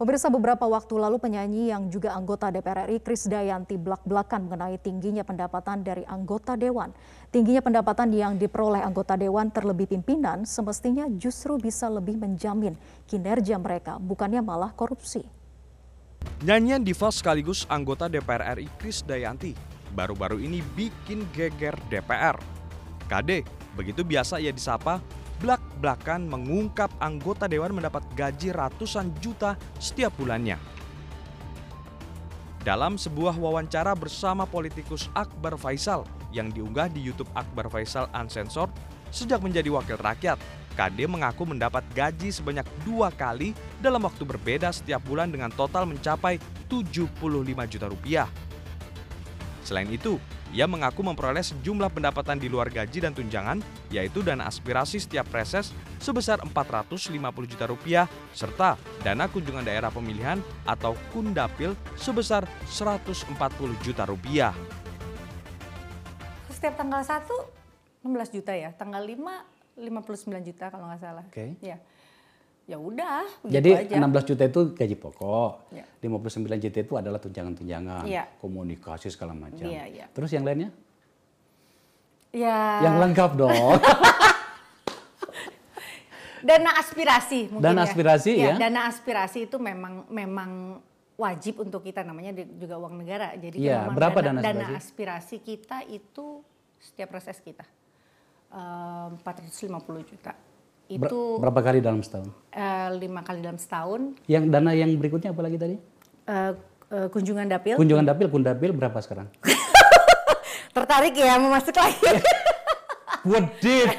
Pemirsa beberapa waktu lalu penyanyi yang juga anggota DPR RI Kris Dayanti belak-belakan mengenai tingginya pendapatan dari anggota dewan. Tingginya pendapatan yang diperoleh anggota dewan terlebih pimpinan semestinya justru bisa lebih menjamin kinerja mereka, bukannya malah korupsi. Nyanyian diva sekaligus anggota DPR RI Kris Dayanti baru-baru ini bikin geger DPR. KD, begitu biasa ia disapa, belak-belakan mengungkap anggota dewan mendapat gaji ratusan juta setiap bulannya. Dalam sebuah wawancara bersama politikus Akbar Faisal yang diunggah di YouTube Akbar Faisal Uncensored, sejak menjadi wakil rakyat, KD mengaku mendapat gaji sebanyak dua kali dalam waktu berbeda setiap bulan dengan total mencapai 75 juta rupiah. Selain itu, ia mengaku memperoleh sejumlah pendapatan di luar gaji dan tunjangan, yaitu dana aspirasi setiap reses sebesar 450 juta rupiah, serta dana kunjungan daerah pemilihan atau kundapil sebesar 140 juta rupiah. Setiap tanggal 1, 16 juta ya. Tanggal 5, 59 juta kalau nggak salah. Oke. Ya. Ya udah, Jadi aja. 16 juta itu gaji pokok, Ya. 59 juta itu adalah tunjangan-tunjangan, Iya. komunikasi segala macam. Iya, iya. Terus yang lainnya? Ya. Yang lengkap dong. dana aspirasi mungkin Dana ya. aspirasi, ya. Dana aspirasi itu memang memang wajib untuk kita namanya juga uang negara. Jadi Iya, memang berapa dana, dana dana aspirasi? aspirasi kita itu setiap reses kita eh, 450 juta. Ber- Itu berapa kali dalam setahun? eh, lima kali dalam setahun. Yang dana yang berikutnya apa lagi tadi? Eh, eh, kunjungan dapil. Kunjungan dapil, kundapil berapa sekarang? Tertarik ya mau masuk lagi? Wedit.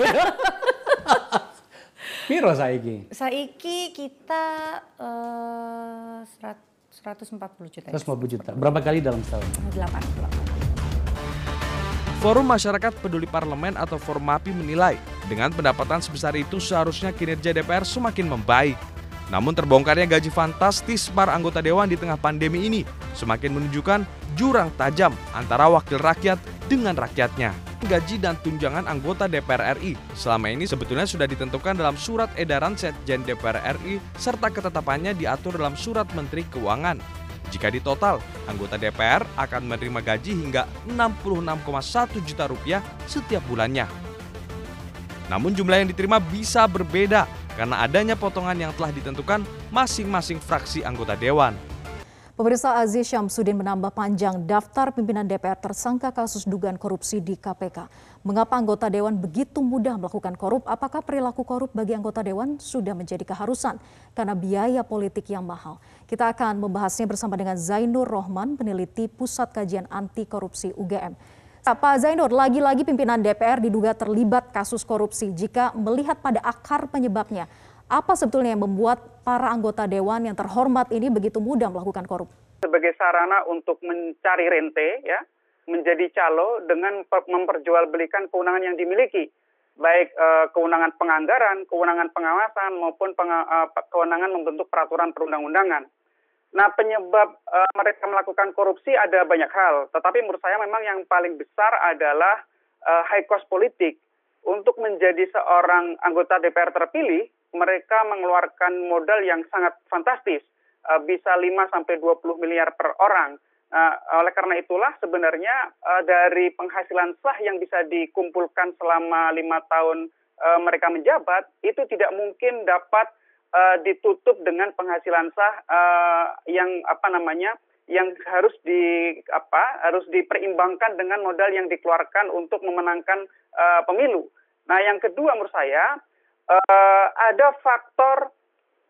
Piro saiki? Saiki kita serat- 140 juta. ya. 150 juta. Berapa kali dalam setahun? 8, 8. Forum Masyarakat Peduli Parlemen atau Formapi menilai dengan pendapatan sebesar itu seharusnya kinerja DPR semakin membaik. Namun terbongkarnya gaji fantastis para anggota dewan di tengah pandemi ini semakin menunjukkan jurang tajam antara wakil rakyat dengan rakyatnya. Gaji dan tunjangan anggota DPR RI selama ini sebetulnya sudah ditentukan dalam surat edaran Setjen DPR RI serta ketetapannya diatur dalam surat Menteri Keuangan. Jika ditotal, anggota DPR akan menerima gaji hingga 66,1 juta rupiah setiap bulannya. Namun jumlah yang diterima bisa berbeda karena adanya potongan yang telah ditentukan masing-masing fraksi anggota dewan. Pemirsa Aziz Syamsuddin menambah panjang daftar pimpinan DPR tersangka kasus dugaan korupsi di KPK. Mengapa anggota dewan begitu mudah melakukan korup? Apakah perilaku korup bagi anggota dewan sudah menjadi keharusan karena biaya politik yang mahal? Kita akan membahasnya bersama dengan Zainur Rohman, peneliti Pusat Kajian Anti Korupsi UGM. Pak Zainur, lagi-lagi pimpinan DPR diduga terlibat kasus korupsi. Jika melihat pada akar penyebabnya, apa sebetulnya yang membuat para anggota dewan yang terhormat ini begitu mudah melakukan korup? sebagai sarana untuk mencari rente ya menjadi calo dengan per- memperjualbelikan kewenangan yang dimiliki baik eh, kewenangan penganggaran, kewenangan pengawasan maupun penga- eh, kewenangan membentuk peraturan perundang-undangan. Nah, penyebab eh, mereka melakukan korupsi ada banyak hal, tetapi menurut saya memang yang paling besar adalah eh, high cost politik. Untuk menjadi seorang anggota DPR terpilih, mereka mengeluarkan modal yang sangat fantastis, eh, bisa 5 sampai 20 miliar per orang. Nah, oleh karena itulah sebenarnya eh, dari penghasilan sah yang bisa dikumpulkan selama lima tahun eh, mereka menjabat itu tidak mungkin dapat eh, ditutup dengan penghasilan sah eh, yang apa namanya yang harus di apa harus diperimbangkan dengan modal yang dikeluarkan untuk memenangkan eh, pemilu. Nah, yang kedua menurut saya eh, ada faktor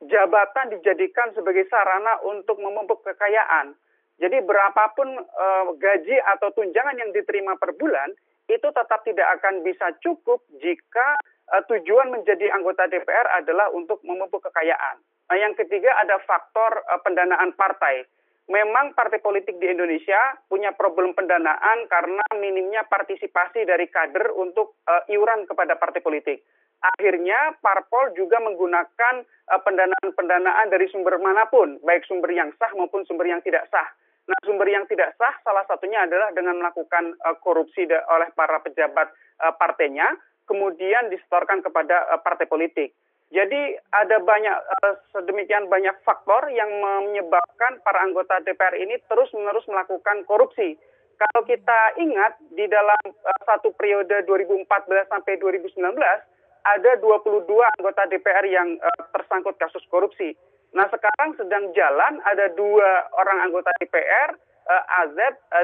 jabatan dijadikan sebagai sarana untuk memupuk kekayaan. Jadi berapapun eh, gaji atau tunjangan yang diterima per bulan itu tetap tidak akan bisa cukup jika eh, tujuan menjadi anggota DPR adalah untuk memupuk kekayaan. Nah, yang ketiga ada faktor eh, pendanaan partai. Memang partai politik di Indonesia punya problem pendanaan karena minimnya partisipasi dari kader untuk eh, iuran kepada partai politik. Akhirnya parpol juga menggunakan eh, pendanaan-pendanaan dari sumber mana pun, baik sumber yang sah maupun sumber yang tidak sah. Nah, sumber yang tidak sah salah satunya adalah dengan melakukan uh, korupsi oleh para pejabat uh, partainya, kemudian disetorkan kepada uh, partai politik. Jadi ada banyak uh, sedemikian banyak faktor yang menyebabkan para anggota DPR ini terus-menerus melakukan korupsi. Kalau kita ingat di dalam uh, satu periode 2014 sampai 2019 ada 22 anggota DPR yang tersangkut kasus korupsi. Nah sekarang sedang jalan ada dua orang anggota DPR, AZ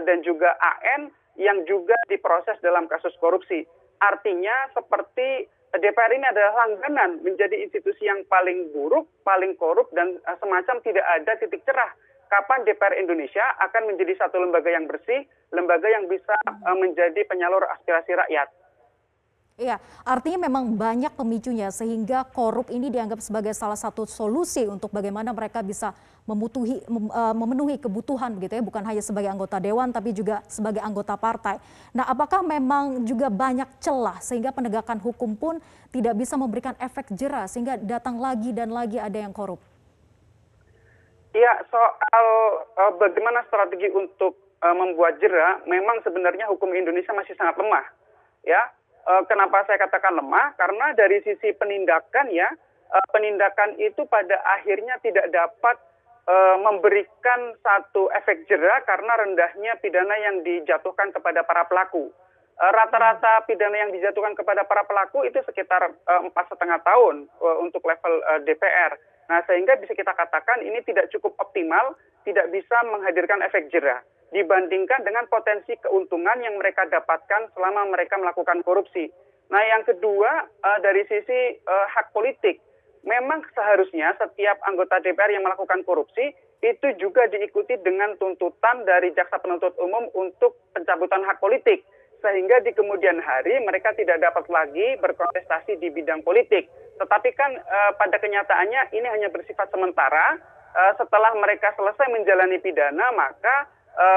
dan juga AN yang juga diproses dalam kasus korupsi. Artinya seperti DPR ini adalah langganan menjadi institusi yang paling buruk, paling korup, dan uh, semacam tidak ada titik cerah. Kapan DPR Indonesia akan menjadi satu lembaga yang bersih, lembaga yang bisa uh, menjadi penyalur aspirasi rakyat. Iya, artinya memang banyak pemicunya sehingga korup ini dianggap sebagai salah satu solusi untuk bagaimana mereka bisa memutuhi, eh, memenuhi kebutuhan begitu ya, bukan hanya sebagai anggota dewan tapi juga sebagai anggota partai. Nah, apakah memang juga banyak celah sehingga penegakan hukum pun tidak bisa memberikan efek jerah sehingga datang lagi dan lagi ada yang korup? Iya, soal uh, bagaimana strategi untuk uh, membuat jerah, memang sebenarnya hukum Indonesia masih sangat lemah, ya kenapa saya katakan lemah? Karena dari sisi penindakan ya, eh, penindakan itu pada akhirnya tidak dapat eh, memberikan satu efek jerah karena rendahnya pidana yang dijatuhkan kepada para pelaku. Rata-rata pidana yang dijatuhkan kepada para pelaku itu sekitar empat setengah tahun untuk level DPR. Nah, sehingga bisa kita katakan ini tidak cukup optimal, tidak bisa menghadirkan efek jerah dibandingkan dengan potensi keuntungan yang mereka dapatkan selama mereka melakukan korupsi. Nah, yang kedua uh, dari sisi uh, hak politik, memang seharusnya setiap anggota DPR yang melakukan korupsi itu juga diikuti dengan tuntutan dari jaksa penuntut umum untuk pencabutan hak politik sehingga di kemudian hari mereka tidak dapat lagi berkontestasi di bidang politik. Tetapi kan uh, pada kenyataannya ini hanya bersifat sementara. Setelah mereka selesai menjalani pidana, maka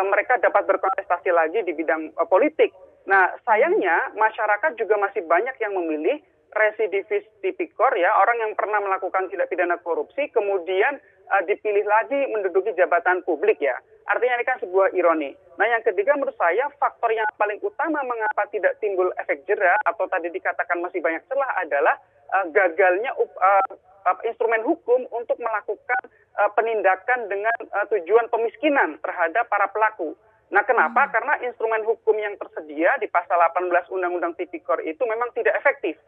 mereka dapat berkontestasi lagi di bidang uh, politik. Nah, sayangnya masyarakat juga masih banyak yang memilih residivis tipikor ya, orang yang pernah melakukan tindak pidana korupsi kemudian uh, dipilih lagi menduduki jabatan publik ya. Artinya ini kan sebuah ironi. Nah, yang ketiga menurut saya faktor yang paling utama mengapa tidak timbul efek jerah atau tadi dikatakan masih banyak celah adalah uh, gagalnya uh, instrumen hukum untuk melakukan penindakan dengan uh, tujuan pemiskinan terhadap para pelaku. Nah, kenapa? Hmm. Karena instrumen hukum yang tersedia di pasal 18 Undang-Undang Tipikor itu memang tidak efektif.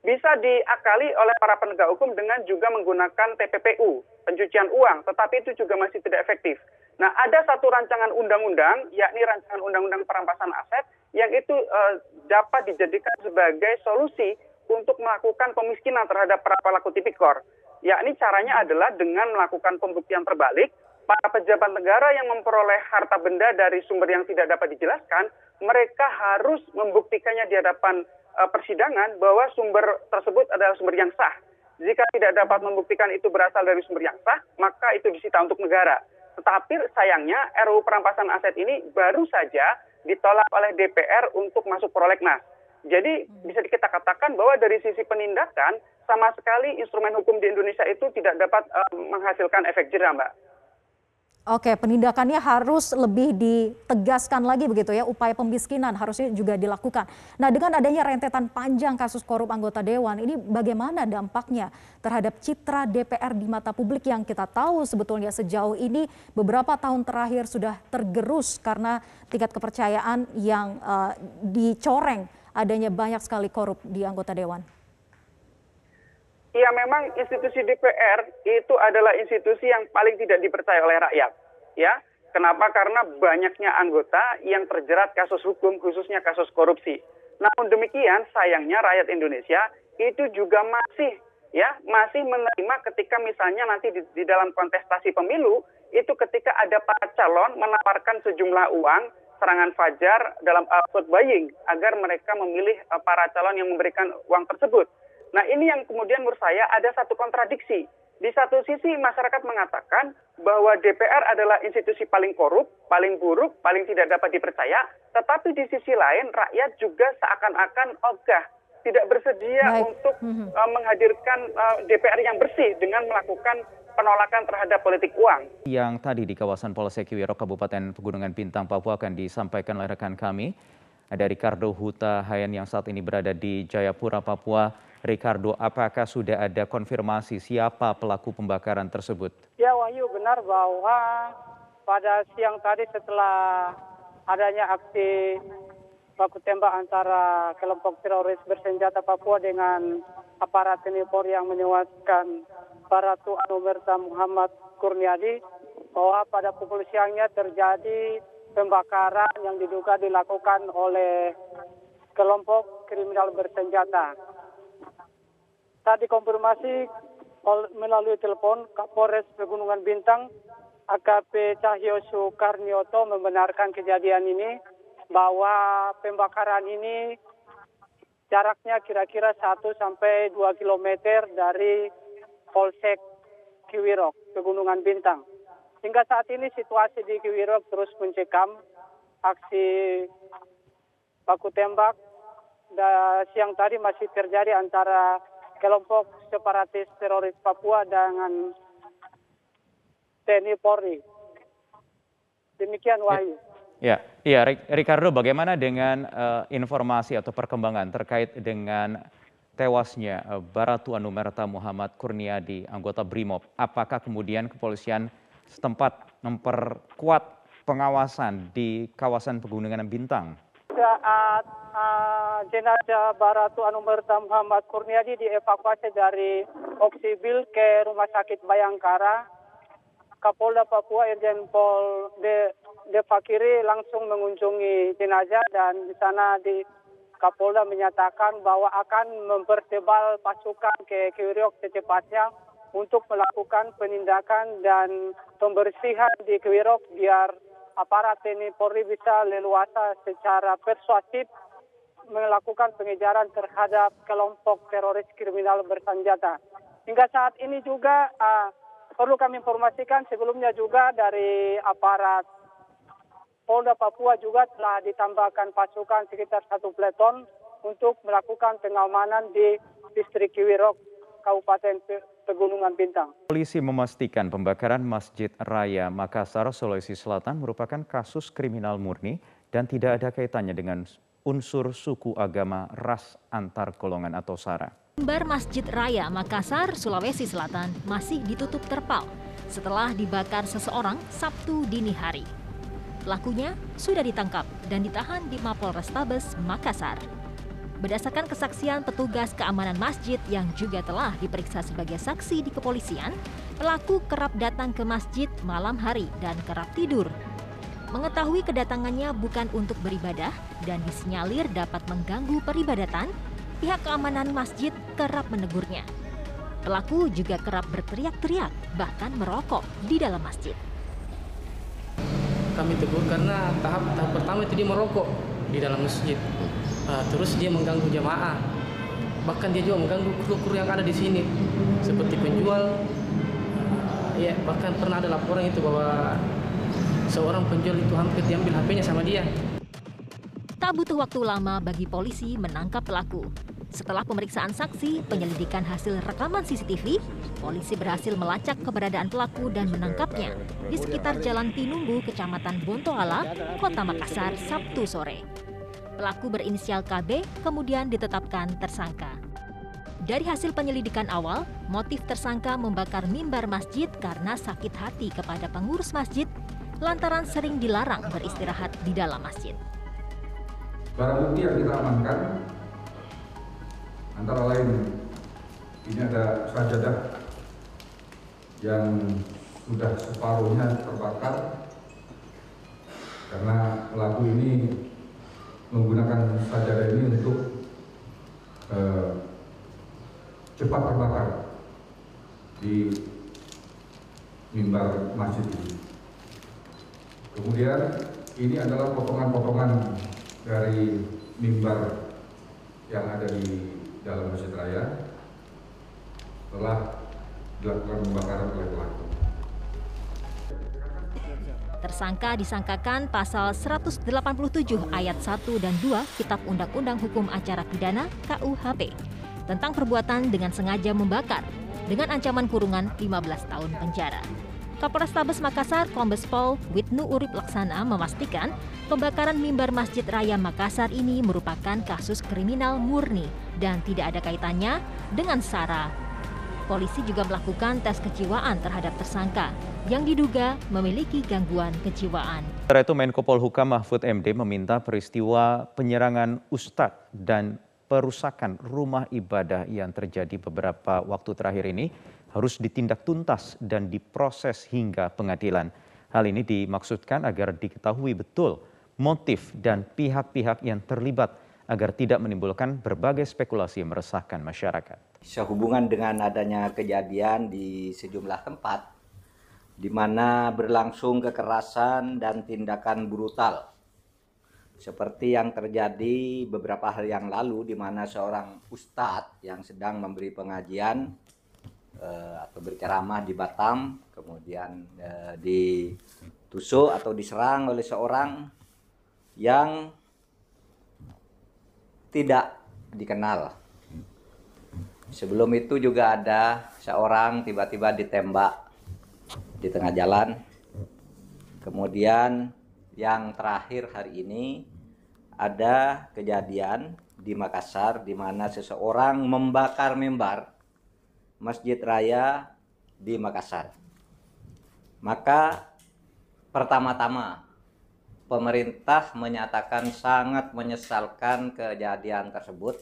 Bisa diakali oleh para penegak hukum dengan juga menggunakan TPPU, pencucian uang, tetapi itu juga masih tidak efektif. Nah, ada satu rancangan undang-undang, yakni rancangan undang-undang perampasan aset, yang itu uh, dapat dijadikan sebagai solusi untuk melakukan pemiskinan terhadap para pelaku tipikor. Yakni caranya adalah dengan melakukan pembuktian terbalik, para pejabat negara yang memperoleh harta benda dari sumber yang tidak dapat dijelaskan, mereka harus membuktikannya di hadapan uh, persidangan bahwa sumber tersebut adalah sumber yang sah. Jika tidak dapat membuktikan itu berasal dari sumber yang sah, maka itu disita untuk negara. Tetapi sayangnya RUU perampasan aset ini baru saja ditolak oleh DPR untuk masuk prolegnas. Jadi bisa kita katakan bahwa dari sisi penindakan sama sekali instrumen hukum di Indonesia itu tidak dapat uh, menghasilkan efek jerah, Mbak. Oke, penindakannya harus lebih ditegaskan lagi begitu ya, upaya pemiskinan harusnya juga dilakukan. Nah, dengan adanya rentetan panjang kasus korup anggota dewan, ini bagaimana dampaknya terhadap citra DPR di mata publik yang kita tahu sebetulnya sejauh ini beberapa tahun terakhir sudah tergerus karena tingkat kepercayaan yang uh, dicoreng adanya banyak sekali korup di anggota dewan? Ya memang institusi DPR itu adalah institusi yang paling tidak dipercaya oleh rakyat. Ya, kenapa? Karena banyaknya anggota yang terjerat kasus hukum, khususnya kasus korupsi. Namun demikian, sayangnya rakyat Indonesia itu juga masih ya masih menerima ketika misalnya nanti di, di dalam kontestasi pemilu itu ketika ada para calon menawarkan sejumlah uang serangan fajar dalam uh, vote buying agar mereka memilih uh, para calon yang memberikan uang tersebut. Nah ini yang kemudian menurut saya ada satu kontradiksi. Di satu sisi masyarakat mengatakan bahwa DPR adalah institusi paling korup, paling buruk, paling tidak dapat dipercaya, tetapi di sisi lain rakyat juga seakan-akan ogah tidak bersedia Baik. untuk uh, menghadirkan uh, DPR yang bersih dengan melakukan penolakan terhadap politik uang. Yang tadi di kawasan Polsek Kiwiro, Kabupaten Pegunungan Bintang, Papua akan disampaikan oleh rekan kami, Ada Ricardo Huta Hayan yang saat ini berada di Jayapura, Papua. Ricardo, apakah sudah ada konfirmasi siapa pelaku pembakaran tersebut? Ya Wahyu, benar bahwa pada siang tadi setelah adanya aksi baku tembak antara kelompok teroris bersenjata Papua dengan aparat TNI Polri yang menewaskan Baratu Anumerta Muhammad Kurniadi bahwa pada pukul siangnya terjadi pembakaran yang diduga dilakukan oleh kelompok kriminal bersenjata. Tadi konfirmasi melalui telepon Kapolres Pegunungan Bintang AKP Cahyo Sukarnioto membenarkan kejadian ini bahwa pembakaran ini jaraknya kira-kira 1 sampai 2 km dari Polsek Kiwirok, Pegunungan Bintang. Hingga saat ini situasi di Kiwirok terus mencekam aksi baku tembak dan siang tadi masih terjadi antara kelompok separatis teroris Papua dengan TNI Polri. Demikian Wahyu. Ya, ya Ricardo, bagaimana dengan uh, informasi atau perkembangan terkait dengan tewasnya uh, Baratu Anumerta Muhammad Kurniadi, anggota BRIMOB? Apakah kemudian kepolisian setempat memperkuat pengawasan di kawasan Pegunungan Bintang? Saat uh, jenazah Baratu Anumerta Muhammad Kurniadi dievakuasi dari Oksibil ke Rumah Sakit Bayangkara, Kapolda Papua Irjen Pol De, De Fakiri langsung mengunjungi jenazah dan di sana di Kapolda menyatakan bahwa akan mempertebal pasukan ke Kiriok secepatnya untuk melakukan penindakan dan pembersihan di Kewirok biar aparat TNI Polri bisa leluasa secara persuasif melakukan pengejaran terhadap kelompok teroris kriminal bersenjata. Hingga saat ini juga uh, perlu kami informasikan sebelumnya juga dari aparat Polda Papua juga telah ditambahkan pasukan sekitar satu peleton untuk melakukan pengamanan di distrik Kiwirok, Kabupaten Pegunungan Bintang. Polisi memastikan pembakaran Masjid Raya Makassar, Sulawesi Selatan merupakan kasus kriminal murni dan tidak ada kaitannya dengan unsur suku agama ras antar golongan atau SARA. Mimbar Masjid Raya Makassar, Sulawesi Selatan masih ditutup terpal setelah dibakar seseorang Sabtu dini hari. Pelakunya sudah ditangkap dan ditahan di Mapol Restabes Makassar. Berdasarkan kesaksian petugas keamanan masjid yang juga telah diperiksa sebagai saksi di kepolisian, pelaku kerap datang ke masjid malam hari dan kerap tidur. Mengetahui kedatangannya bukan untuk beribadah dan disinyalir dapat mengganggu peribadatan, pihak keamanan masjid kerap menegurnya. Pelaku juga kerap berteriak-teriak, bahkan merokok di dalam masjid. Kami tegur karena tahap tahap pertama itu dia merokok di dalam masjid. Uh, terus dia mengganggu jamaah. Bahkan dia juga mengganggu kru-kru yang ada di sini, seperti penjual. Uh, ya bahkan pernah ada laporan itu bahwa seorang penjual itu hampir diambil HP-nya sama dia. Tak butuh waktu lama bagi polisi menangkap pelaku. Setelah pemeriksaan saksi, penyelidikan hasil rekaman CCTV, polisi berhasil melacak keberadaan pelaku dan menangkapnya di sekitar Jalan Tinumbu, Kecamatan Bontoala, Kota Makassar, Sabtu sore. Pelaku berinisial KB kemudian ditetapkan tersangka. Dari hasil penyelidikan awal, motif tersangka membakar mimbar masjid karena sakit hati kepada pengurus masjid lantaran sering dilarang beristirahat di dalam masjid. Barang bukti yang kita amankan antara lain ini ada sajadah yang sudah separuhnya terbakar karena pelaku ini menggunakan sajadah ini untuk eh, cepat terbakar di mimbar masjid ini. Kemudian ini adalah potongan-potongan dari mimbar yang ada di dalam masjid raya telah dilakukan pembakaran oleh pelaku. Tersangka disangkakan pasal 187 ayat 1 dan 2 Kitab Undang-Undang Hukum Acara Pidana KUHP tentang perbuatan dengan sengaja membakar dengan ancaman kurungan 15 tahun penjara. Kapolres Tabes Makassar, Kombes Pol Witnu Urip Laksana memastikan pembakaran mimbar Masjid Raya Makassar ini merupakan kasus kriminal murni dan tidak ada kaitannya dengan SARA. Polisi juga melakukan tes kejiwaan terhadap tersangka yang diduga memiliki gangguan kejiwaan. Setelah itu Menko Polhukam Mahfud MD meminta peristiwa penyerangan Ustadz dan perusakan rumah ibadah yang terjadi beberapa waktu terakhir ini harus ditindak tuntas dan diproses hingga pengadilan. Hal ini dimaksudkan agar diketahui betul motif dan pihak-pihak yang terlibat agar tidak menimbulkan berbagai spekulasi yang meresahkan masyarakat. Sehubungan dengan adanya kejadian di sejumlah tempat di mana berlangsung kekerasan dan tindakan brutal seperti yang terjadi beberapa hari yang lalu di mana seorang ustadz yang sedang memberi pengajian uh, atau berceramah di Batam, kemudian uh, ditusuk atau diserang oleh seorang yang tidak dikenal. Sebelum itu juga ada seorang tiba-tiba ditembak di tengah jalan. Kemudian yang terakhir hari ini ada kejadian di Makassar di mana seseorang membakar mimbar Masjid Raya di Makassar. Maka pertama-tama pemerintah menyatakan sangat menyesalkan kejadian tersebut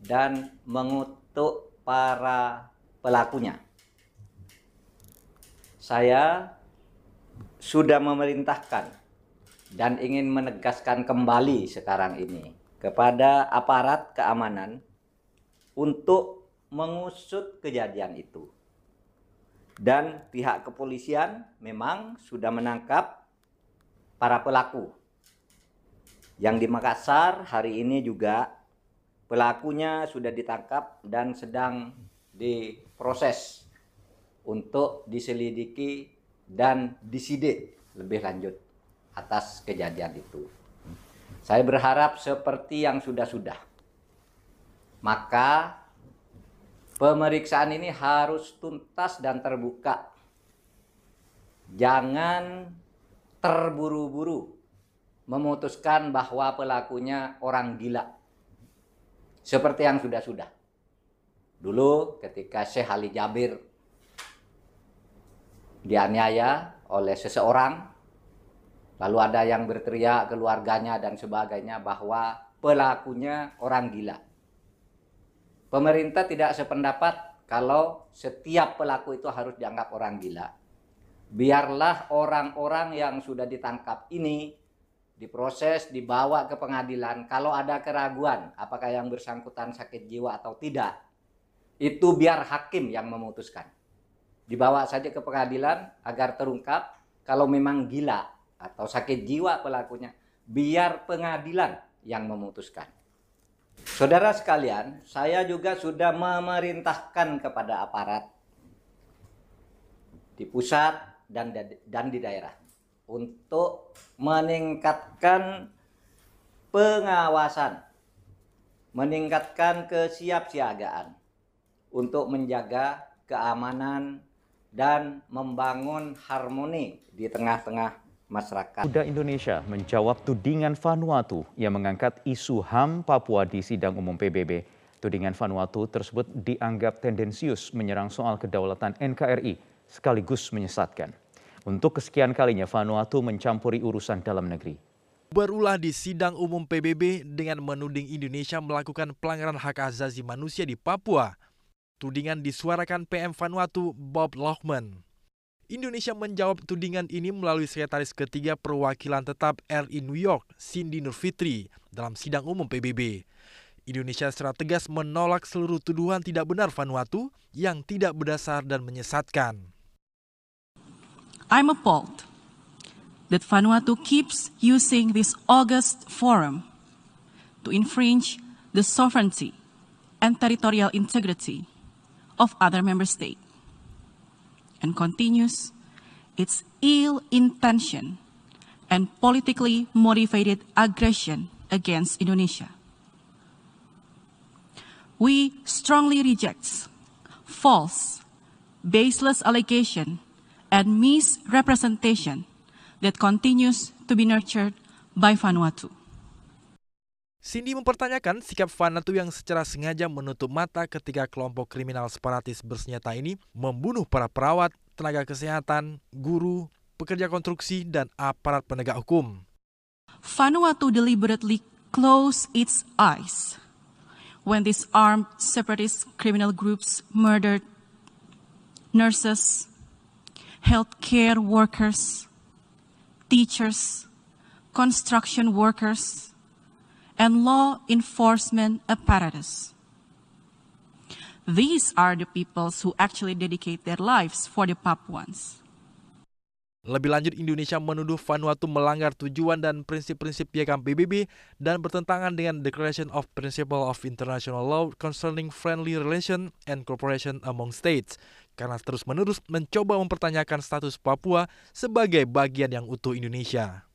dan mengutuk para pelakunya. Saya sudah memerintahkan dan ingin menegaskan kembali sekarang ini kepada aparat keamanan untuk mengusut kejadian itu. Dan pihak kepolisian memang sudah menangkap para pelaku. Yang di Makassar hari ini juga pelakunya sudah ditangkap dan sedang diproses untuk diselidiki dan disidik lebih lanjut atas kejadian itu. Saya berharap seperti yang sudah-sudah. Maka Pemeriksaan ini harus tuntas dan terbuka. Jangan terburu-buru memutuskan bahwa pelakunya orang gila. Seperti yang sudah-sudah. Dulu ketika Syekh Ali Jabir dianiaya oleh seseorang, lalu ada yang berteriak keluarganya dan sebagainya bahwa pelakunya orang gila. Pemerintah tidak sependapat kalau setiap pelaku itu harus dianggap orang gila. Biarlah orang-orang yang sudah ditangkap ini diproses, dibawa ke pengadilan. Kalau ada keraguan apakah yang bersangkutan sakit jiwa atau tidak, itu biar hakim yang memutuskan. Dibawa saja ke pengadilan agar terungkap kalau memang gila atau sakit jiwa pelakunya, biar pengadilan yang memutuskan. Saudara sekalian, saya juga sudah memerintahkan kepada aparat di pusat dan dan di daerah untuk meningkatkan pengawasan, meningkatkan kesiapsiagaan untuk menjaga keamanan dan membangun harmoni di tengah-tengah masyarakat. Kuda Indonesia menjawab tudingan Vanuatu yang mengangkat isu HAM Papua di sidang umum PBB. Tudingan Vanuatu tersebut dianggap tendensius menyerang soal kedaulatan NKRI sekaligus menyesatkan. Untuk kesekian kalinya Vanuatu mencampuri urusan dalam negeri. Berulah di sidang umum PBB dengan menuding Indonesia melakukan pelanggaran hak asasi manusia di Papua. Tudingan disuarakan PM Vanuatu Bob Lohman. Indonesia menjawab tudingan ini melalui sekretaris ketiga perwakilan tetap RI New York, Cindy Nurfitri, dalam sidang umum PBB. Indonesia secara tegas menolak seluruh tuduhan tidak benar Vanuatu yang tidak berdasar dan menyesatkan. I'm appalled that Vanuatu keeps using this August forum to infringe the sovereignty and territorial integrity of other member states and continues its ill intention and politically motivated aggression against Indonesia. We strongly reject false, baseless allegation and misrepresentation that continues to be nurtured by Vanuatu. Cindy mempertanyakan sikap Vanuatu yang secara sengaja menutup mata ketika kelompok kriminal separatis bersenjata ini membunuh para perawat, tenaga kesehatan, guru, pekerja konstruksi, dan aparat penegak hukum. Vanuatu deliberately closed its eyes when these armed separatist criminal groups murdered nurses, healthcare workers, teachers, construction workers, and law enforcement apparatus. These are the peoples who actually dedicate their lives for the Papuans. Lebih lanjut, Indonesia menuduh Vanuatu melanggar tujuan dan prinsip-prinsip piagam PBB dan bertentangan dengan Declaration of Principle of International Law Concerning Friendly Relation and Cooperation Among States karena terus-menerus mencoba mempertanyakan status Papua sebagai bagian yang utuh Indonesia.